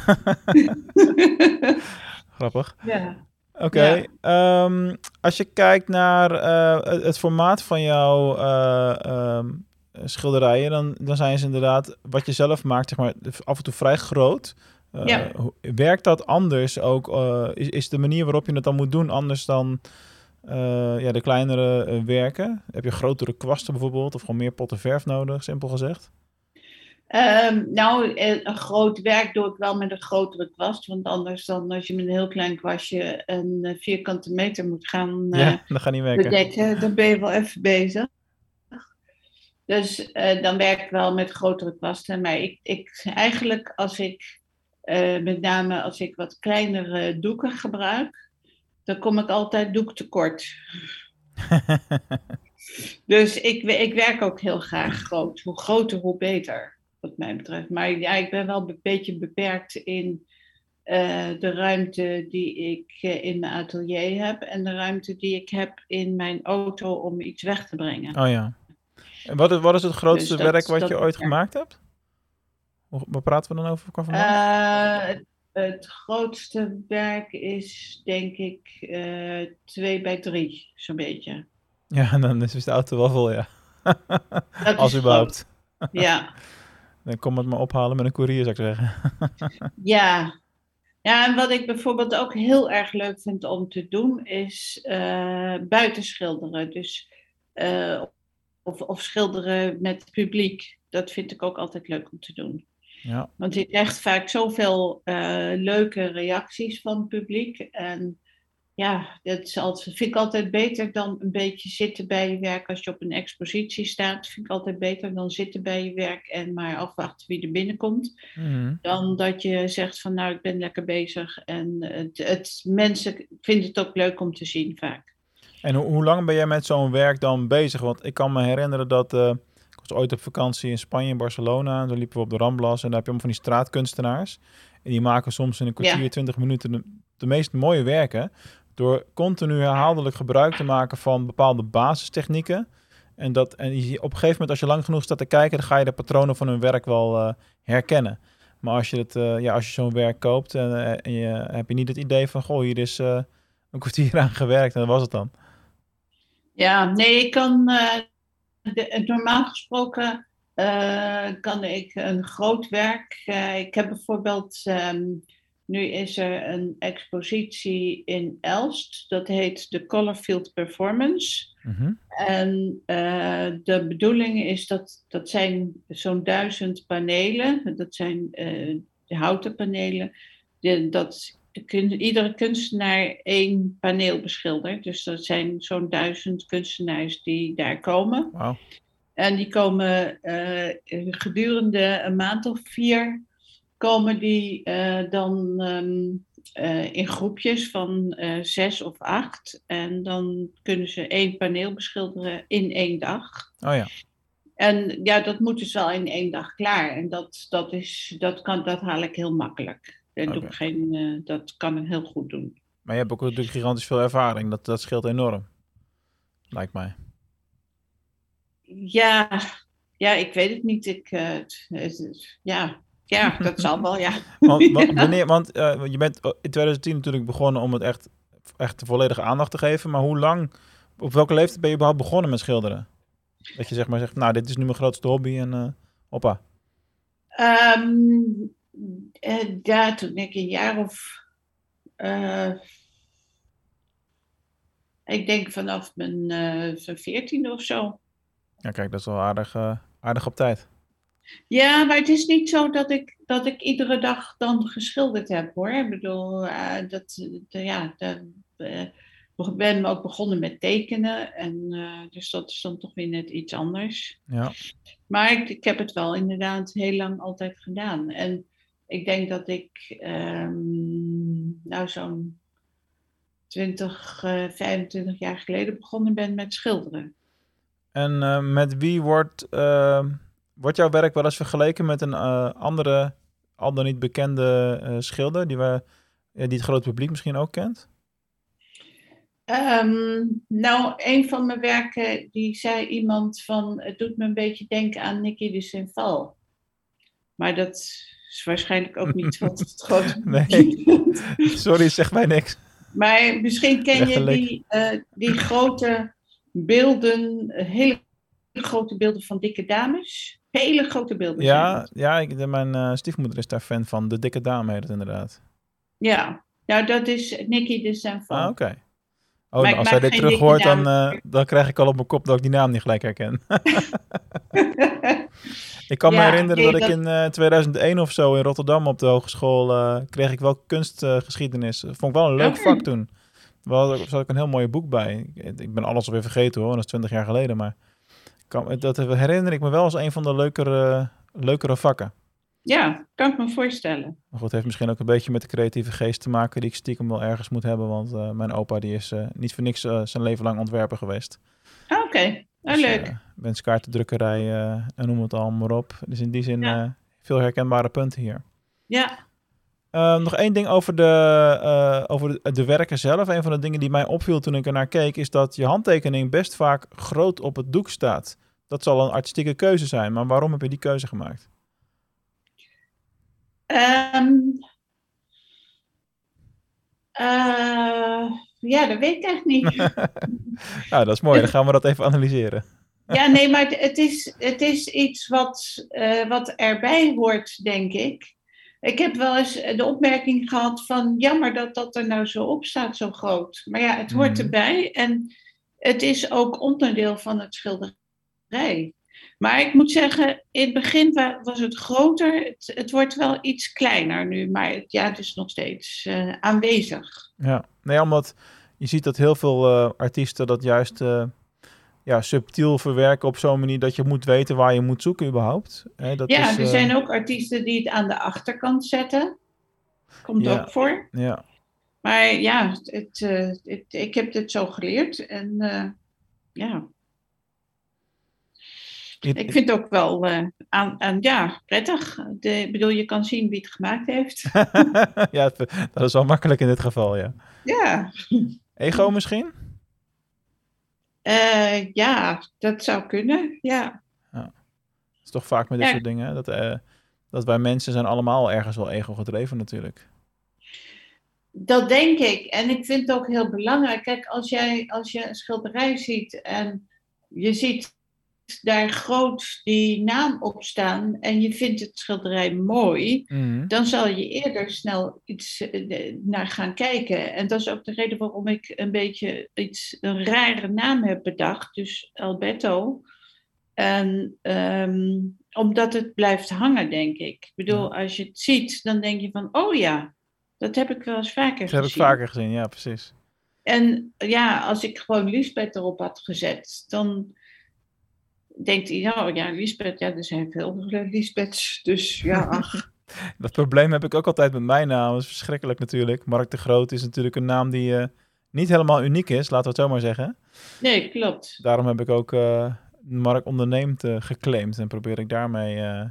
Grappig. Ja. Oké, okay. ja. um, als je kijkt naar uh, het, het, formaat van jouw uh, um, schilderijen, dan, dan zijn ze inderdaad, wat je zelf maakt, zeg maar, af en toe vrij groot. Uh, ja. Werkt dat anders ook? is, is de manier waarop je het dan moet doen anders dan ja, de kleinere werken? Heb je grotere kwasten bijvoorbeeld, of gewoon meer potten verf nodig, simpel gezegd? Um, nou, een groot werk doe ik wel met een grotere kwast. Want anders dan als je met een heel klein kwastje een vierkante meter moet gaan ja, dat gaat niet werken. bedekken, dan ben je wel even bezig. Dus uh, dan werk ik wel met grotere kwasten. Maar ik, ik, eigenlijk als ik, uh, met name als ik wat kleinere doeken gebruik, dan kom ik altijd doek tekort. dus ik, ik werk ook heel graag groot. Hoe groter, hoe beter, wat mij betreft. Maar ja, ik ben wel een beetje beperkt in eh, de ruimte die ik eh, in mijn atelier heb en de ruimte die ik heb in mijn auto om iets weg te brengen. Oh ja. En wat is, wat is het grootste dus werk wat je ooit gemaakt hebt? Waar praten we dan over? Uh, het grootste werk is denk ik uh, twee bij drie, zo'n beetje. Ja, dan is de auto wel vol, ja. Als überhaupt. Ja. dan kom het maar ophalen met een koerier, zou ik zeggen. ja. Ja, en wat ik bijvoorbeeld ook heel erg leuk vind om te doen, is uh, buiten schilderen. Dus, uh, of, of schilderen met publiek. Dat vind ik ook altijd leuk om te doen. Ja. Want je krijgt vaak zoveel uh, leuke reacties van het publiek. En ja, dat is altijd, vind ik altijd beter dan een beetje zitten bij je werk. Als je op een expositie staat, vind ik altijd beter dan zitten bij je werk en maar afwachten wie er binnenkomt. Mm. Dan dat je zegt van nou, ik ben lekker bezig. En het, het, mensen vinden het ook leuk om te zien vaak. En ho hoe lang ben jij met zo'n werk dan bezig? Want ik kan me herinneren dat... Uh was ooit op vakantie in Spanje, in Barcelona. Daar liepen we op de Ramblas en daar heb je allemaal van die straatkunstenaars. En die maken soms in een kwartier, ja. 20 minuten de, de, meest mooie werken. Door continu herhaaldelijk gebruik te maken van bepaalde basistechnieken. En, dat, en op een gegeven moment, als je lang genoeg staat te kijken, dan ga je de patronen van hun werk wel uh, herkennen. Maar als je, het, uh, ja, als je zo'n werk koopt en, uh, en je, heb je niet het idee van, goh, hier is een kwartier aan gewerkt en dat was het dan. Ja, nee, ik kan de, normaal gesproken uh, kan ik een groot werk. Uh, ik heb bijvoorbeeld. Um, nu is er een expositie in Elst. Dat heet de Colorfield Performance. Mm -hmm. En uh, de bedoeling is dat. Dat zijn zo'n duizend panelen. Dat zijn de houten panelen. De, dat iedere kunstenaar één paneel beschildert. Dus dat zijn zo'n duizend kunstenaars die daar komen. Wow. En die komen uh, gedurende een maand of vier, komen die uh, dan um, uh, in groepjes van zes of acht. En dan kunnen ze één paneel beschilderen in één dag. Oh ja. En ja, dat moet dus wel in één dag klaar. En dat, dat, is, dat, kan, dat haal ik heel makkelijk. Okay. Doe geen, uh, dat kan ik heel goed doen. Maar je hebt ook natuurlijk gigantisch veel ervaring. Dat, dat scheelt enorm. Lijkt mij. Ja, ja ik weet het niet. Ik, uh, het, het, ja, ja, dat zal wel, ja. Want, wanneer, want uh, je bent in 2010 natuurlijk begonnen om het echt, echt volledige aandacht te geven. Maar hoe lang, op welke leeftijd ben je überhaupt begonnen met schilderen? Dat je zeg maar zegt, nou, dit is nu mijn grootste hobby en uh, hoppa. Um, uh, ja, toen ik een jaar of. Uh, ik denk vanaf mijn uh, veertiende of zo. Ja, kijk, dat is wel aardig, aardig op tijd. Ja, maar het is niet zo dat ik, dat ik iedere dag dan geschilderd heb hoor. Ik bedoel, dat, ja, dat, ik ben ook begonnen met tekenen. En, dus dat is dan toch weer net iets anders. Ja. Maar ik, ik heb het wel inderdaad heel lang altijd gedaan. En ik denk dat ik um, nou zo'n 20, uh, 25 jaar geleden begonnen ben met schilderen. En uh, met wie wordt, uh, wordt jouw werk wel eens vergeleken met een eh, andere, al dan niet bekende eh, schilder die, we, die het grote publiek misschien ook kent? Um, nou, een van mijn werken, die zei iemand van, het doet me een beetje denken aan Nicky de Saint-Val. Maar dat is waarschijnlijk ook niet wat het grote Nee, sorry, zeg mij niks. Maar misschien ken je die, uh, die grote beelden, hele grote beelden van dikke dames. Hele grote beelden. Ja, ja ik, mijn uh, stiefmoeder is daar fan van. De dikke dame heet het inderdaad. Ja, nou dat is Nicky de Saint-Val. Ah, oké. Okay. Oh, nou, als hij dit terug hoort, dan, uh, dan krijg ik al op mijn kop dat ik die naam niet gelijk herken. ik kan ja, me herinneren nee, dat, dat, ik in uh, 2001 of zo in Rotterdam op de hogeschool uh, kreeg ik wel kunstgeschiedenis. Vond ik wel een leuk okay. vak toen. Wel, er zat ook een heel mooi boek bij. Ik, ik ben alles alweer vergeten hoor, dat is 20 jaar geleden. Maar kan, dat herinner ik me wel als een van de leukere, leukere vakken. Ja, kan ik me voorstellen. Maar goed, het heeft misschien ook een beetje met de creatieve geest te maken die ik stiekem wel ergens moet hebben. Want uh, mijn opa die is uh, niet voor niks uh, zijn leven lang ontwerper geweest. Ah, Oké, okay. dus, leuk. wenskaartendrukkerij en noem het al maar op. Dus in die zin ja. veel herkenbare punten hier. Ja. nog één ding over, de, over de, de, werken zelf. Een van de dingen die mij opviel toen ik er naar keek, is dat je handtekening best vaak groot op het doek staat. Dat zal een artistieke keuze zijn, maar waarom heb je die keuze gemaakt? Um, uh, ja, dat weet ik echt niet. ja, dat is mooi. Dan gaan we dat even analyseren. ja, nee, maar het is, het is iets wat, uh, wat erbij hoort, denk ik. Ik heb wel eens de opmerking gehad van jammer dat dat er nou zo op staat, zo groot. Maar ja, het hoort mm. erbij en het is ook onderdeel van het schilderij. Maar ik moet zeggen, in het begin was het groter. Het, het wordt wel iets kleiner nu, maar het, ja, het is nog steeds uh, aanwezig. Ja, nee, omdat je ziet dat heel veel uh, artiesten dat juist uh, ja, subtiel verwerken op zo'n manier dat je moet weten waar je moet zoeken überhaupt. dat ja, is, er zijn ook artiesten die het aan de achterkant zetten. Komt ja, ook voor. Ja. Maar ja, het, het, ik heb dit zo geleerd en ja, ik vind het ook wel uh, aan, aan, ja, prettig. De, ik bedoel, je kan zien wie het gemaakt heeft. ja, dat is wel makkelijk in dit geval, ja. Ja. Ego misschien? Uh, ja, dat zou kunnen, ja. ja. Dat is toch vaak met dit soort dingen, dat, uh, dat wij mensen zijn allemaal ergens wel ego gedreven natuurlijk. Dat denk ik. En ik vind het ook heel belangrijk. Kijk, als, jij, als je een schilderij ziet en je ziet daar groot die naam op staan en je vindt het schilderij mooi, mhm. dan zal je eerder snel iets eh, naar gaan kijken. En dat is ook de reden waarom ik een beetje iets, een rare naam heb bedacht, dus Alberto. En ehm, omdat het blijft hangen, denk ik. Ik bedoel, als je het ziet, dan denk je van, oh ja, dat heb ik wel eens vaker dat gezien. Dat heb ik vaker gezien, ja, precies. En ja, als ik gewoon Lisbeth erop had gezet, dan denkt hij, nou ja, Lisbeth, ja, er zijn veel Lisbeths, dus ja, ach. dat probleem heb ik ook altijd met mijn naam, dat is verschrikkelijk natuurlijk. Mark de Groot is natuurlijk een naam die uh, niet helemaal uniek is, laten we het zo maar zeggen. Nee, klopt. Daarom heb ik ook uh, Mark Onderneemt uh, geclaimd en probeer ik daarmee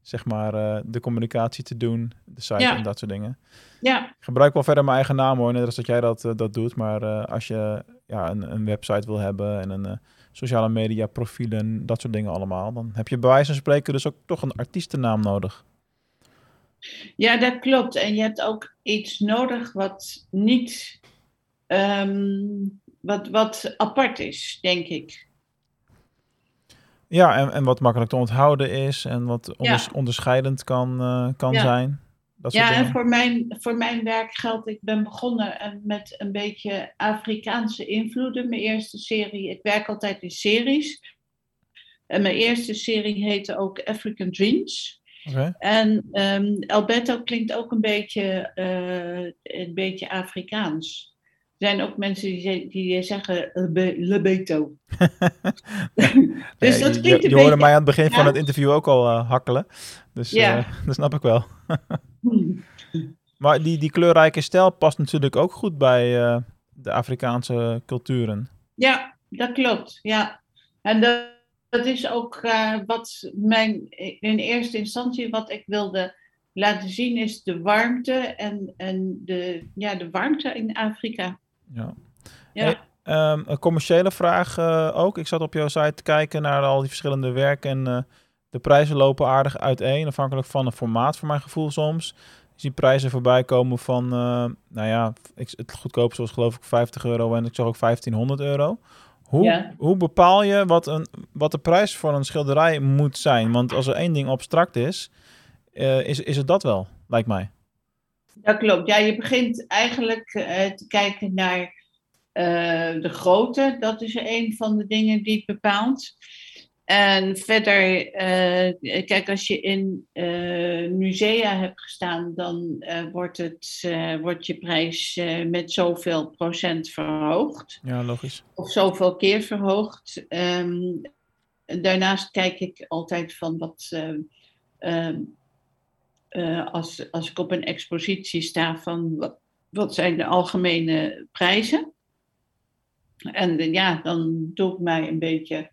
zeg maar de communicatie te doen, de site en dat soort dingen. Ja. Ik gebruik wel verder mijn eigen naam hoor, net als dat jij dat, dat doet, maar als je ja, een, een website wil hebben en een sociale media profielen, dat soort dingen allemaal. Dan heb je bij wijze van spreken dus ook toch een artiestennaam nodig. Ja, dat klopt. En je hebt ook iets nodig wat niet, ehm, wat, wat apart is, denk ik. Ja, en, en wat makkelijk te onthouden is en wat onderscheidend kan, uh, kan zijn ja, en voor mijn, voor mijn werk geldt, ik ben begonnen met een beetje Afrikaanse invloeden. Mijn eerste serie, ik werk altijd in series. En mijn eerste serie heette ook African Dreams. Okay. En um, Alberto klinkt ook een beetje, uh, een beetje Afrikaans. Er zijn ook mensen die, die zeggen Lebeto. dus dat klinkt je, hoorde mij aan het begin van het interview ook al uh, hakkelen. Dus ja. uh, dat snap ik wel. maar die, die kleurrijke stijl past natuurlijk ook goed bij uh, de Afrikaanse culturen. Ja, dat klopt. Ja. En dat, dat is ook wat mijn, in eerste instantie wat ik wilde laten zien, is de warmte en, en de, ja, de warmte in Afrika. Ja. ja. Ehm, een commerciële vraag uh, ook. Ik zat op jouw site te kijken naar al die verschillende werken en uh, de prijzen lopen aardig uiteen, afhankelijk van het formaat voor mijn gevoel soms. Je ziet prijzen voorbij komen van, uh, nou ja, ik, het goedkoopste was geloof ik 50 euro en ik zag ook 1500 euro. Hoe, ja. hoe bepaal je wat, een, wat de prijs voor een schilderij moet zijn? Want als er één ding abstract is, is, is het dat wel, lijkt mij. Dat klopt. Ja, je begint eigenlijk uh, te kijken naar uh, de grootte. Dat is een van de dingen die het bepaalt. En verder, uh, kijk, als je in musea hebt gestaan, dan wordt, het, wordt je prijs met zoveel procent verhoogd. Ja, logisch. Of zoveel keer verhoogd. Um, daarnaast kijk ik altijd van wat eh, als, als ik op een expositie sta van wat, wat zijn de algemene prijzen. En eh, ja, dan doe ik mij een beetje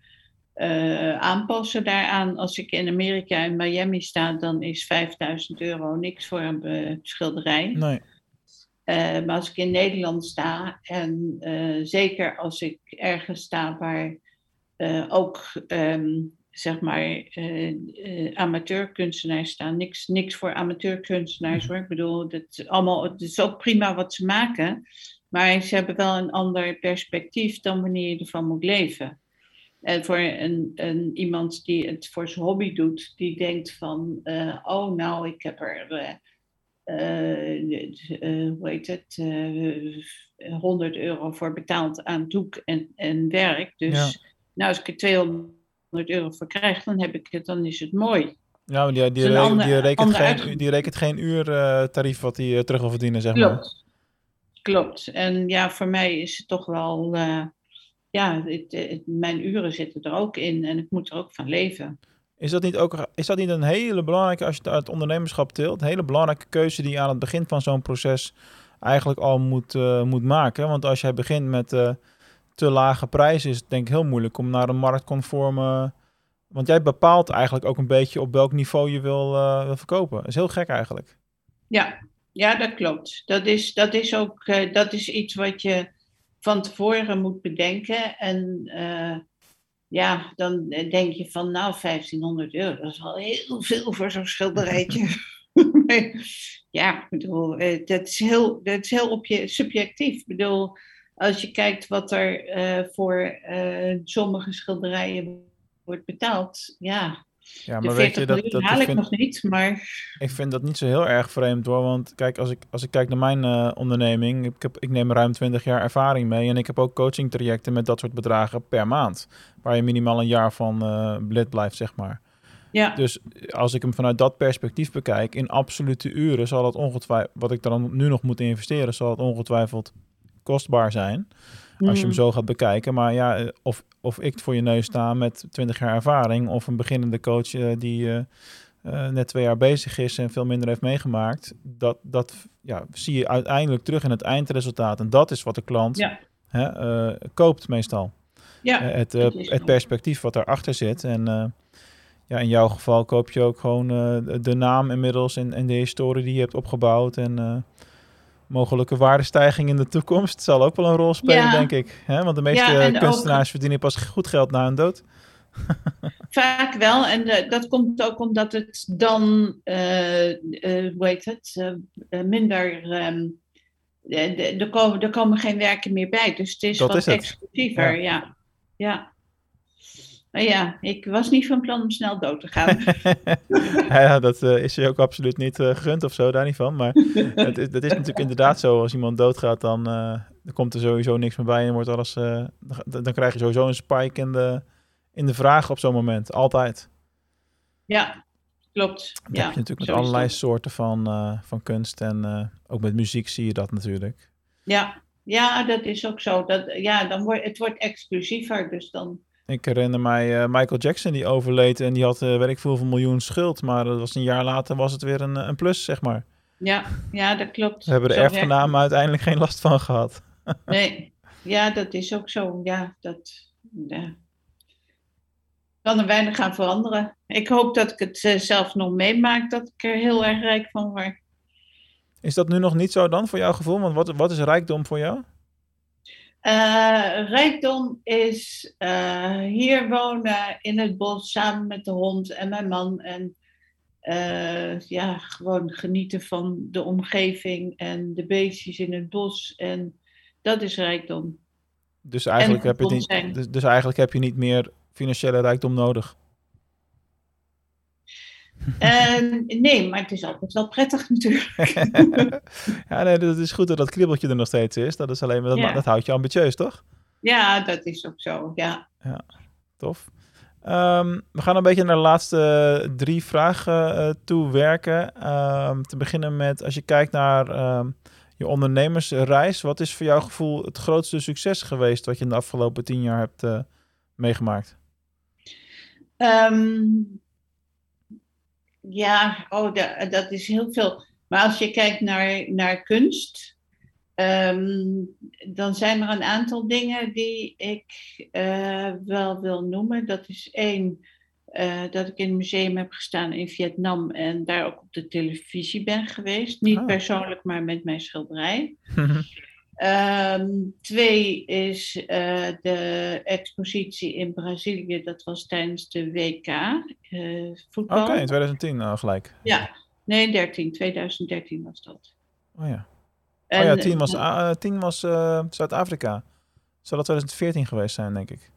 eh, aanpassen daaraan. Als ik in Amerika in Miami sta, dan is 5000 euro niks voor een schilderij. Nee. Maar als ik in Nederland sta, en zeker als ik ergens sta waar ook ehm, zeg maar eh, eh, amateurkunstenaars staan, niks, niks voor amateurkunstenaars hoor. Ik bedoel, dat is allemaal, het is ook prima wat ze maken, maar ze hebben wel een ander perspectief dan wanneer je ervan moet leven. En voor een, een, iemand die het voor zijn hobby doet, die denkt van, eh, oh nou, ik heb er, hoe heet het, eh 100 euro voor betaald aan doek en, en werk. Dus Ja. nou, als ik er 200 euro voor krijg, dan heb ik het, dan is het mooi. Ja, maar die, die, re- ander- die, rekent, geen, uitgang. die rekent geen uurtarief wat hij eh, terug wil verdienen, zeg maar. Klopt. Klopt. En ja, voor mij is het toch wel, eh, ja, het, het- mijn uren zitten er ook in en ik moet er ook van leven. Is dat niet ook is dat niet een hele belangrijke, als je het uit ondernemerschap tilt, een hele belangrijke keuze die je aan het begin van zo'n proces eigenlijk al moet, eh, moet maken? Want als jij begint met eh, te lage prijzen, is het denk ik heel moeilijk om naar een marktconforme. Want jij bepaalt eigenlijk ook een beetje op welk niveau je wil, eh, wil verkopen. Dat is heel gek eigenlijk. Ja, ja dat klopt. Dat is, dat is ook eh, dat is iets wat je van tevoren moet bedenken. En eh, ja, dan denk je van nou 1500 euro, dat is al heel veel voor zo'n schilderijtje. ja, ik bedoel, dat is heel, dat is heel op je subjectief. Ik bedoel, als je kijkt wat er eh, voor eh, sommige schilderijen wordt betaald, ja, Ja, maar 40 weet je, dat, dat, haal ik vind, nog niet, maar ik vind dat niet zo heel erg vreemd hoor. Want kijk, als ik, als ik kijk naar mijn eh, onderneming, ik, heb, ik neem ruim 20 jaar ervaring mee. En ik heb ook coaching trajecten met dat soort bedragen per maand. Waar je minimaal een jaar van lid blijft, zeg maar. ja. Dus als ik hem vanuit dat perspectief bekijk, in absolute uren zal het ongetwijfeld, wat ik dan nu nog moet investeren, zal het ongetwijfeld kostbaar zijn. Als je hem Mm. zo gaat bekijken. Maar ja, eh, of, of ik voor je neus sta met 20 jaar ervaring, of een beginnende coach eh, die eh, net twee jaar bezig is en veel minder heeft meegemaakt, dat, dat ja, zie je uiteindelijk terug in het eindresultaat. En dat is wat de klant Ja. hè, koopt meestal. Ja, het, het perspectief wat erachter zit. En ja, in jouw geval koop je ook gewoon de- naam inmiddels en, en de historie die je hebt opgebouwd. En mogelijke waardestijging in de toekomst zal ook wel een rol spelen, Ja. denk ik. Hè? Want de meeste Ja, en ook- kunstenaars verdienen pas goed geld na hun dood. vaak wel. En eh, dat komt ook omdat het dan, eh, eh, hoe heet het, minder. de- er, komen, er komen geen werken meer bij. Dus het is Dat wat exclusiever. Ja. ja. Ja, ik was niet van plan om snel dood te gaan. ja, dat eh, is je ook absoluut niet eh, gegund of zo, daar niet van. Maar het, is- dat is natuurlijk inderdaad zo. Als iemand doodgaat, dan, eh, dan komt er sowieso niks meer bij. En wordt alles, dan, dan krijg je sowieso een spike in de, in de vraag op zo'n moment. Altijd. ja, klopt. Dat ja, heb je natuurlijk met allerlei dat. soorten van, van kunst. En ook met muziek zie je dat natuurlijk. Ja. ja, dat is ook zo. Dat, ja, dan wordt, het wordt exclusiever. Dus dan. Ik herinner mij eh, Michael Jackson die overleed en die had eh weet ik veel van miljoen schuld. Maar dat was een jaar later was het weer een, een plus, zeg maar. Ja, ja dat klopt. We hebben de erfgenamen uiteindelijk geen last van gehad. Nee, ja, dat is ook zo. Ja, dat ja. kan er weinig aan veranderen. Ik hoop dat ik het eh, zelf nog meemaak, dat ik er heel erg rijk van word. Is dat nu nog niet zo dan voor jouw gevoel? Want wat, wat is rijkdom voor jou? Eh, rijkdom is eh, hier wonen in het bos samen met de hond en mijn man. En eh, ja, gewoon genieten van de omgeving en de beestjes in het bos. En dat is rijkdom. Dus eigenlijk, heb je niet, dus, dus eigenlijk heb je niet meer financiële rijkdom nodig. En, nee, maar het is altijd wel prettig natuurlijk. ja, nee, dat is goed dat dat kriebeltje er nog steeds is. Dat, is alleen, maar dat, Ja. dat houdt je ambitieus, toch? Ja, dat is ook zo. Ja. Tof. Ehm, we gaan een beetje naar de laatste drie vragen eh, toe werken. Ehm, te beginnen met, als je kijkt naar ehm, je ondernemersreis, wat is voor jouw gevoel het grootste succes geweest wat je in de afgelopen tien jaar hebt eh, meegemaakt? Ja, oh, da- dat is heel veel. Maar als je kijkt naar, naar kunst, ehm, dan zijn er een aantal dingen die ik eh, wel wil noemen. Dat is één, eh, dat ik in een museum heb gestaan in Vietnam en daar ook op de televisie ben geweest. Niet Ah. persoonlijk, maar met mijn schilderij. Ehm, twee is eh, de expositie in Brazilië. Dat was tijdens de WK eh, voetbal. Oké, in 2010 al gelijk. Ja, nee, 13, 2013 was dat. Oh ja. En, oh ja, 10 was, eh, eh, 10 was eh, Zuid-Afrika. Zou dat 2014 geweest zijn, denk ik.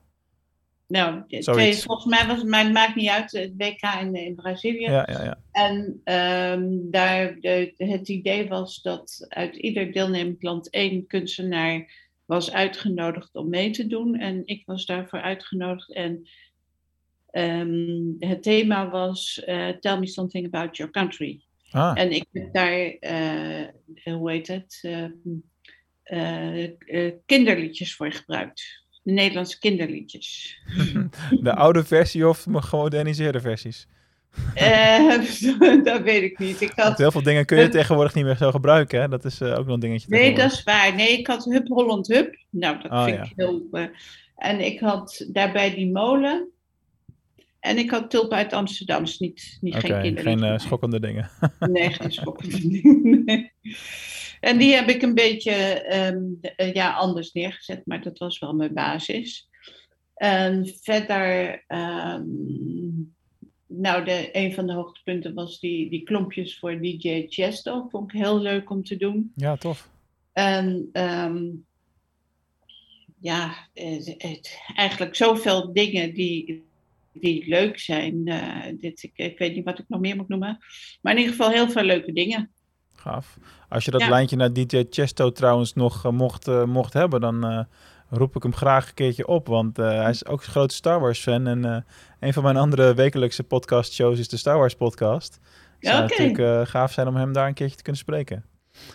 Nou, twee, volgens mij was het, maakt niet uit, het WK in, in Brazilië. Ja, ja, ja. En ehm, daar de, het idee was dat uit ieder deelnemend land één kunstenaar was uitgenodigd om mee te doen. En ik was daarvoor uitgenodigd. En ehm, het thema was eh, Tell me something about your country. Ah, En ik heb daar, eh, hoe heet het, ehm, eh, eh, kinderliedjes voor gebruikt. De Nederlandse kinderliedjes. de oude versie of de gemoderniseerde versies? Eh, dat weet ik niet. Ik Want had, heel veel dingen kun je tegenwoordig niet meer zo gebruiken, hè? Dat is eh, ook nog een dingetje nee, dat is waar. Nee, ik had Hup Holland Hup. Nou, dat Ah, vind ja. ik heel... eh, en ik had daarbij die molen. En ik had Tulpen uit Amsterdam. Dus niet, niet geen geen, kinderliedjes. eh, schokkende dingen. Nee, geen schokkende dingen. Nee. En die heb ik een beetje ehm, eh, ja, anders neergezet, maar dat was wel mijn basis. En verder, ehm, nou, de, een van de hoogtepunten was die, die klompjes voor DJ Chesto. Vond ik heel leuk om te doen. Ja, tof. En ehm, ja, het, het- eigenlijk zoveel dingen die, die leuk zijn. Eh, dit, ik, ik weet niet wat ik nog meer moet noemen. Maar in ieder geval heel veel leuke dingen. Gaaf. Als je dat Ja. lijntje naar DJ Chesto trouwens nog eh, mocht, eh, mocht hebben, dan eh, roep ik hem graag een keertje op. Want hij is ook een grote Star Wars fan. En een van mijn andere wekelijkse podcast shows is de Star Wars podcast. Het zou Oké. natuurlijk gaaf zijn om hem daar een keertje te kunnen spreken.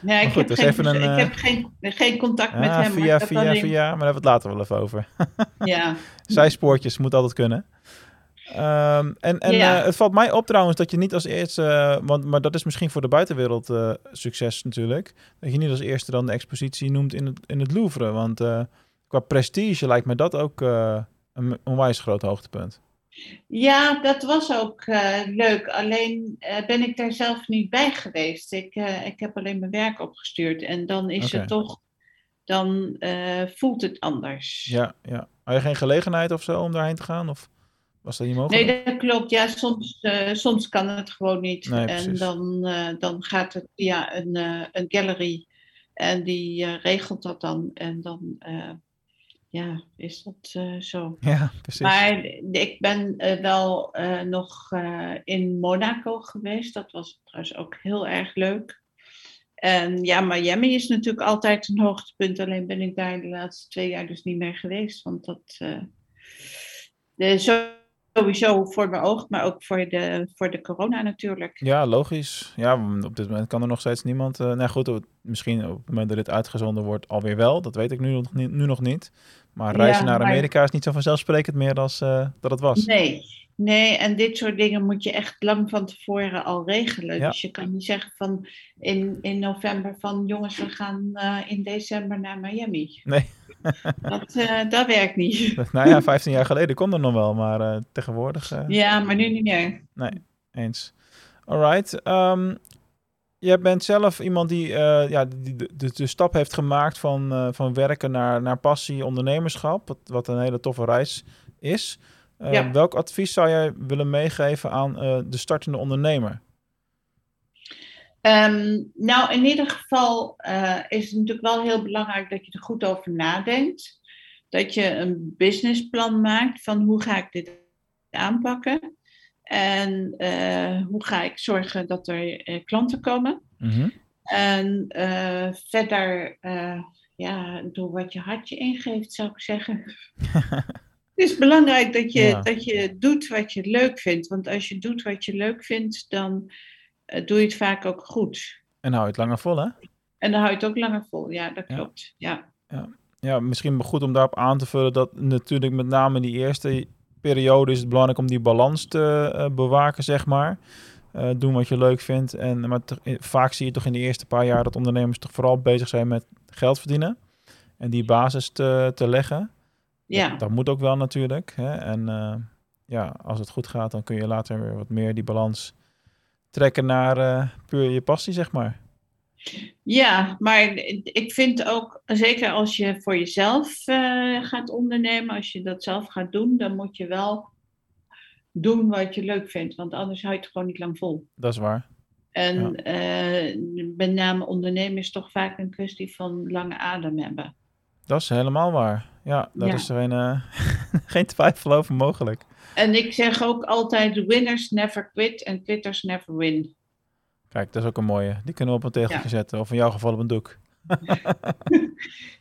Ja, ik, goed, heb is geen, even een, ik heb geen, geen contact met Ja, hem. via, via, via. Maar daar hebben we het later wel even over. Ja. Zijspoortjes moet altijd kunnen. Ehm, en en Ja. eh, het valt mij op trouwens dat je niet als eerste, want, maar dat is misschien voor de buitenwereld eh, succes natuurlijk, dat je niet als eerste dan de expositie noemt in het, in het Louvre. Want eh, qua prestige lijkt me dat ook een onwijs groot hoogtepunt. ja, dat was ook leuk. Alleen ben ik daar zelf niet bij geweest. Ik, ik heb alleen mijn werk opgestuurd. En dan is het toch, dan voelt het anders. Ja, ja. Had je geen gelegenheid of zo om daarheen te gaan? Of was dat niet mogelijk? Nee, dat klopt. Ja, soms, eh, soms kan het gewoon niet. Nee, en dan, eh, dan gaat het via een, eh, een gallery. En die regelt dat dan. En dan ja, is dat zo. Ja, precies. Maar ik ben wel nog in Monaco geweest. Dat was trouwens ook heel erg leuk. En ja, Miami is natuurlijk altijd een hoogtepunt. Alleen ben ik daar de laatste twee jaar dus niet meer geweest. Want dat de, sowieso voor mijn oog, maar ook voor de, voor de corona natuurlijk. Ja, logisch. Ja, op dit moment kan er nog steeds niemand. eh nou goed, misschien op het moment dat dit uitgezonden wordt alweer wel. Dat weet ik nu nog niet. Nu nog niet. Maar reizen Ja, naar maar- Amerika is niet zo vanzelfsprekend meer als eh, dat het was. Nee, nee, en dit soort dingen moet je echt lang van tevoren al regelen. Ja. Dus je kan niet zeggen van in, in november van jongens, we gaan eh, in december naar Miami. Nee. Dat, eh, dat werkt niet. nou ja, 15 jaar geleden kon dat nog wel, maar tegenwoordig Ja, maar nu niet meer. eens. Alright. ehm jij bent zelf iemand die, eh, ja, die de, de, de stap heeft gemaakt van, eh, van werken naar, naar passie, ondernemerschap. Wat, wat een hele toffe reis is. Eh, Ja. Welk advies zou jij willen meegeven aan de startende ondernemer? Ehm, nou, in ieder geval is het natuurlijk wel heel belangrijk dat je er goed over nadenkt. Dat je een businessplan maakt van hoe ga ik dit aanpakken. En eh, hoe ga ik zorgen dat er eh, klanten komen. Mhm. En eh, verder, ja, doe wat je hartje ingeeft, zou ik zeggen. Het is belangrijk dat je, Ja. dat je doet wat je leuk vindt. Want als je doet wat je leuk vindt, dan doe je het vaak ook goed. En hou je het langer vol, hè? En dan hou je het ook langer vol. Ja, dat Ja. klopt. Ja. Ja, misschien goed om daarop aan te vullen dat natuurlijk met name die eerste periode is het belangrijk om die balans te eh, bewaken, zeg maar. eh, doen wat je leuk vindt. En, maar eh, vaak zie je toch in de eerste paar jaar dat ondernemers toch vooral bezig zijn met geld verdienen. En die basis te, te leggen. Ja. Dat, dat moet ook wel natuurlijk. Hè? En ja, als het goed gaat, dan kun je later weer wat meer die balans trekken naar puur je passie, zeg maar. Ja, maar ik vind ook, zeker als je voor jezelf eh, gaat ondernemen, als je dat zelf gaat doen, dan moet je wel doen wat je leuk vindt, want anders hou je het gewoon niet lang vol. Dat is waar. En eh, met name ondernemen is toch vaak een kwestie van lange adem hebben. Dat is helemaal waar. Ja, daar Ja. is er geen, eh, geen twijfel over mogelijk. En ik zeg ook altijd: winners never quit en quitters never win. Kijk, dat is ook een mooie. Die kunnen we op een tegeltje Ja. zetten. Of in jouw geval op een doek.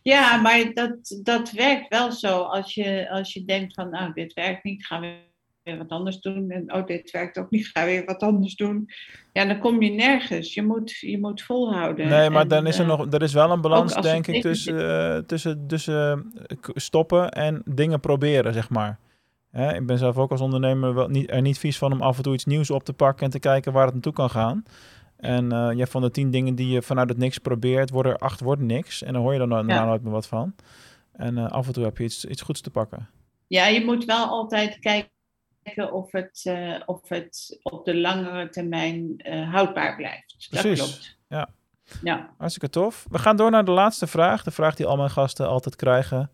Ja, maar dat, dat werkt wel zo. Als je, als je denkt van, nou, dit werkt niet, gaan we weer wat anders doen. En oh, dit werkt ook niet, ga weer wat anders doen. Ja, dan kom je nergens. Je moet, je moet volhouden. Nee, maar En, dan is er eh, nog, er is wel een balans, denk ik, tegen tussen, eh, tussen, tussen eh, stoppen en dingen proberen, zeg maar. Hè, ik ben zelf ook als ondernemer wel niet, er niet vies van om af en toe iets nieuws op te pakken en te kijken waar het naartoe kan gaan. En ja, van de tien dingen die je vanuit het niks probeert, worden er acht worden niks. En dan hoor je er nou, Ja. nooit meer wat van. En eh, af en toe heb je iets, iets goeds te pakken. Ja, je moet wel altijd kijken of het, eh, of het op de langere termijn houdbaar blijft. Precies, Dat klopt. ja. Ja. Hartstikke tof. We gaan door naar de laatste vraag. De vraag die al mijn gasten altijd krijgen.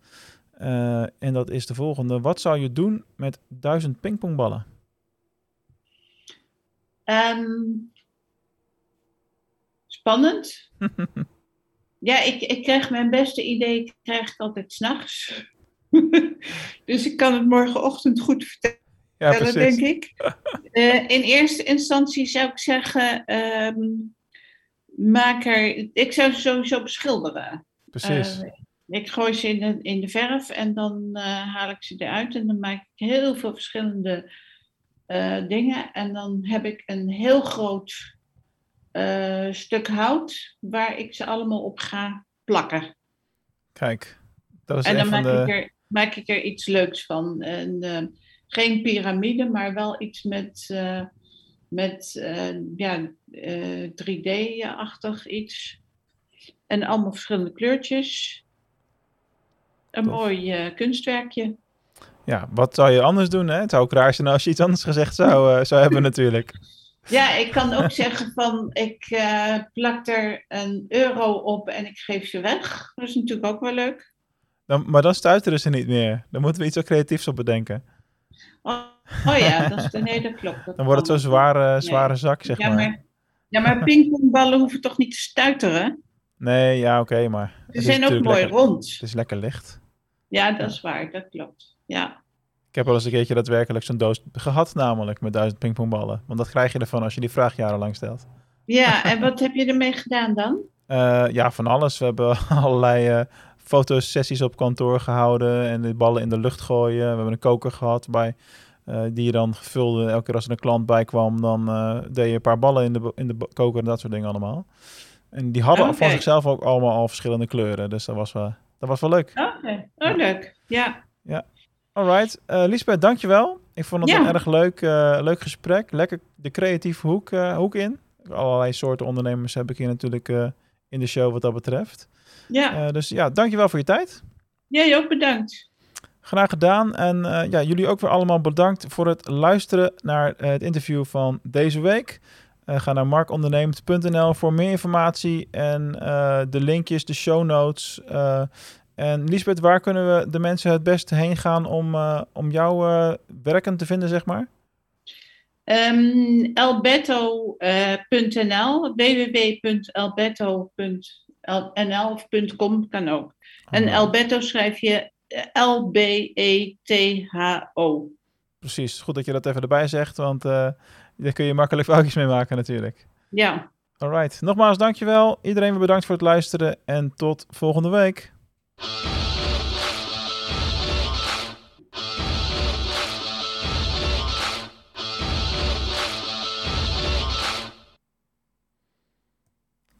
En dat is de volgende. Wat zou je doen met duizend pingpongballen? Ehm, spannend. Ja, ik, ik krijg mijn beste idee krijg ik altijd s'nachts. dus ik kan het morgenochtend goed vertellen, Ja, denk ik. Eh, in eerste instantie zou ik zeggen, ehm, maak er... Ik zou ze sowieso beschilderen. Precies. Eh, ik gooi ze in de, in de verf en dan eh, haal ik ze eruit en dan maak ik heel veel verschillende dingen. En dan heb ik een heel groot eh, stuk hout waar ik ze allemaal op ga plakken. Kijk, dat is en dan maak, de... ik er, maak ik er iets leuks van. En, eh, geen piramide, maar wel iets met, eh, met ja, eh, 3D-achtig iets. En allemaal verschillende kleurtjes. Een Tof. mooi kunstwerkje. Ja, wat zou je anders doen? Hè? Het zou ook raar zijn als je iets anders gezegd zou, zou hebben natuurlijk. Ja, ik kan ook zeggen van ik eh, plak er een euro op en ik geef ze weg. Dat is natuurlijk ook wel leuk. Dan, maar dan stuiteren ze niet meer. Dan moeten we iets creatiefs op bedenken. Oh, oh ja, dat is, nee, dat klopt. Dat Dan wordt het zo'n zware, zware zak, zeg ja, maar. maar. Ja, maar pingpongballen hoeven toch niet te stuiteren? Nee, ja, oké, maar... Ze zijn ook mooi lekker- rond. Het is lekker licht. Ja, dat is waar, dat klopt. Ja. Ik heb wel eens een keertje daadwerkelijk zo'n doos gehad, namelijk met duizend pingpongballen. Want dat krijg je ervan als je die vraag jarenlang stelt. ja, en wat heb je ermee gedaan dan? Eh, ja, van alles. We hebben allerlei eh, fotosessies op kantoor gehouden en de ballen in de lucht gooien. We hebben een koker gehad bij, eh, die je dan gevulde. Elke keer als er een klant bij kwam, dan deed je een paar ballen in de, in de koker en dat soort dingen allemaal. En die hadden Oké. van zichzelf ook allemaal al verschillende kleuren. Dus dat was wel, dat was wel leuk. Oké, oh leuk. Ja. Alright, eh Lisbeth, dankjewel. Ik vond het Ja. een erg leuk, eh, leuk gesprek. Lekker de creatieve hoek, eh, hoek in. Allerlei soorten ondernemers heb ik hier natuurlijk in de show wat dat betreft. Ja, dus ja, dankjewel voor je tijd. jij ook bedankt. Graag gedaan. En ja, jullie ook weer allemaal bedankt voor het luisteren naar het interview van deze week. Ga naar markondernemend.nl voor meer informatie en de linkjes, de show notes. En Lisbeth, waar kunnen we de mensen het beste heen gaan om, eh, om jouw eh, werken te vinden, zeg maar? Ehm elbetto.nl, www.elbetto.nl of .com kan ook. En Oh, Elbetto schrijf je eh, L-B-E-T-H-O. Precies, goed dat je dat even erbij zegt, want eh, daar kun je makkelijk foutjes mee maken natuurlijk. Ja, Alright, nogmaals dankjewel. Iedereen weer bedankt voor het luisteren en tot volgende week. you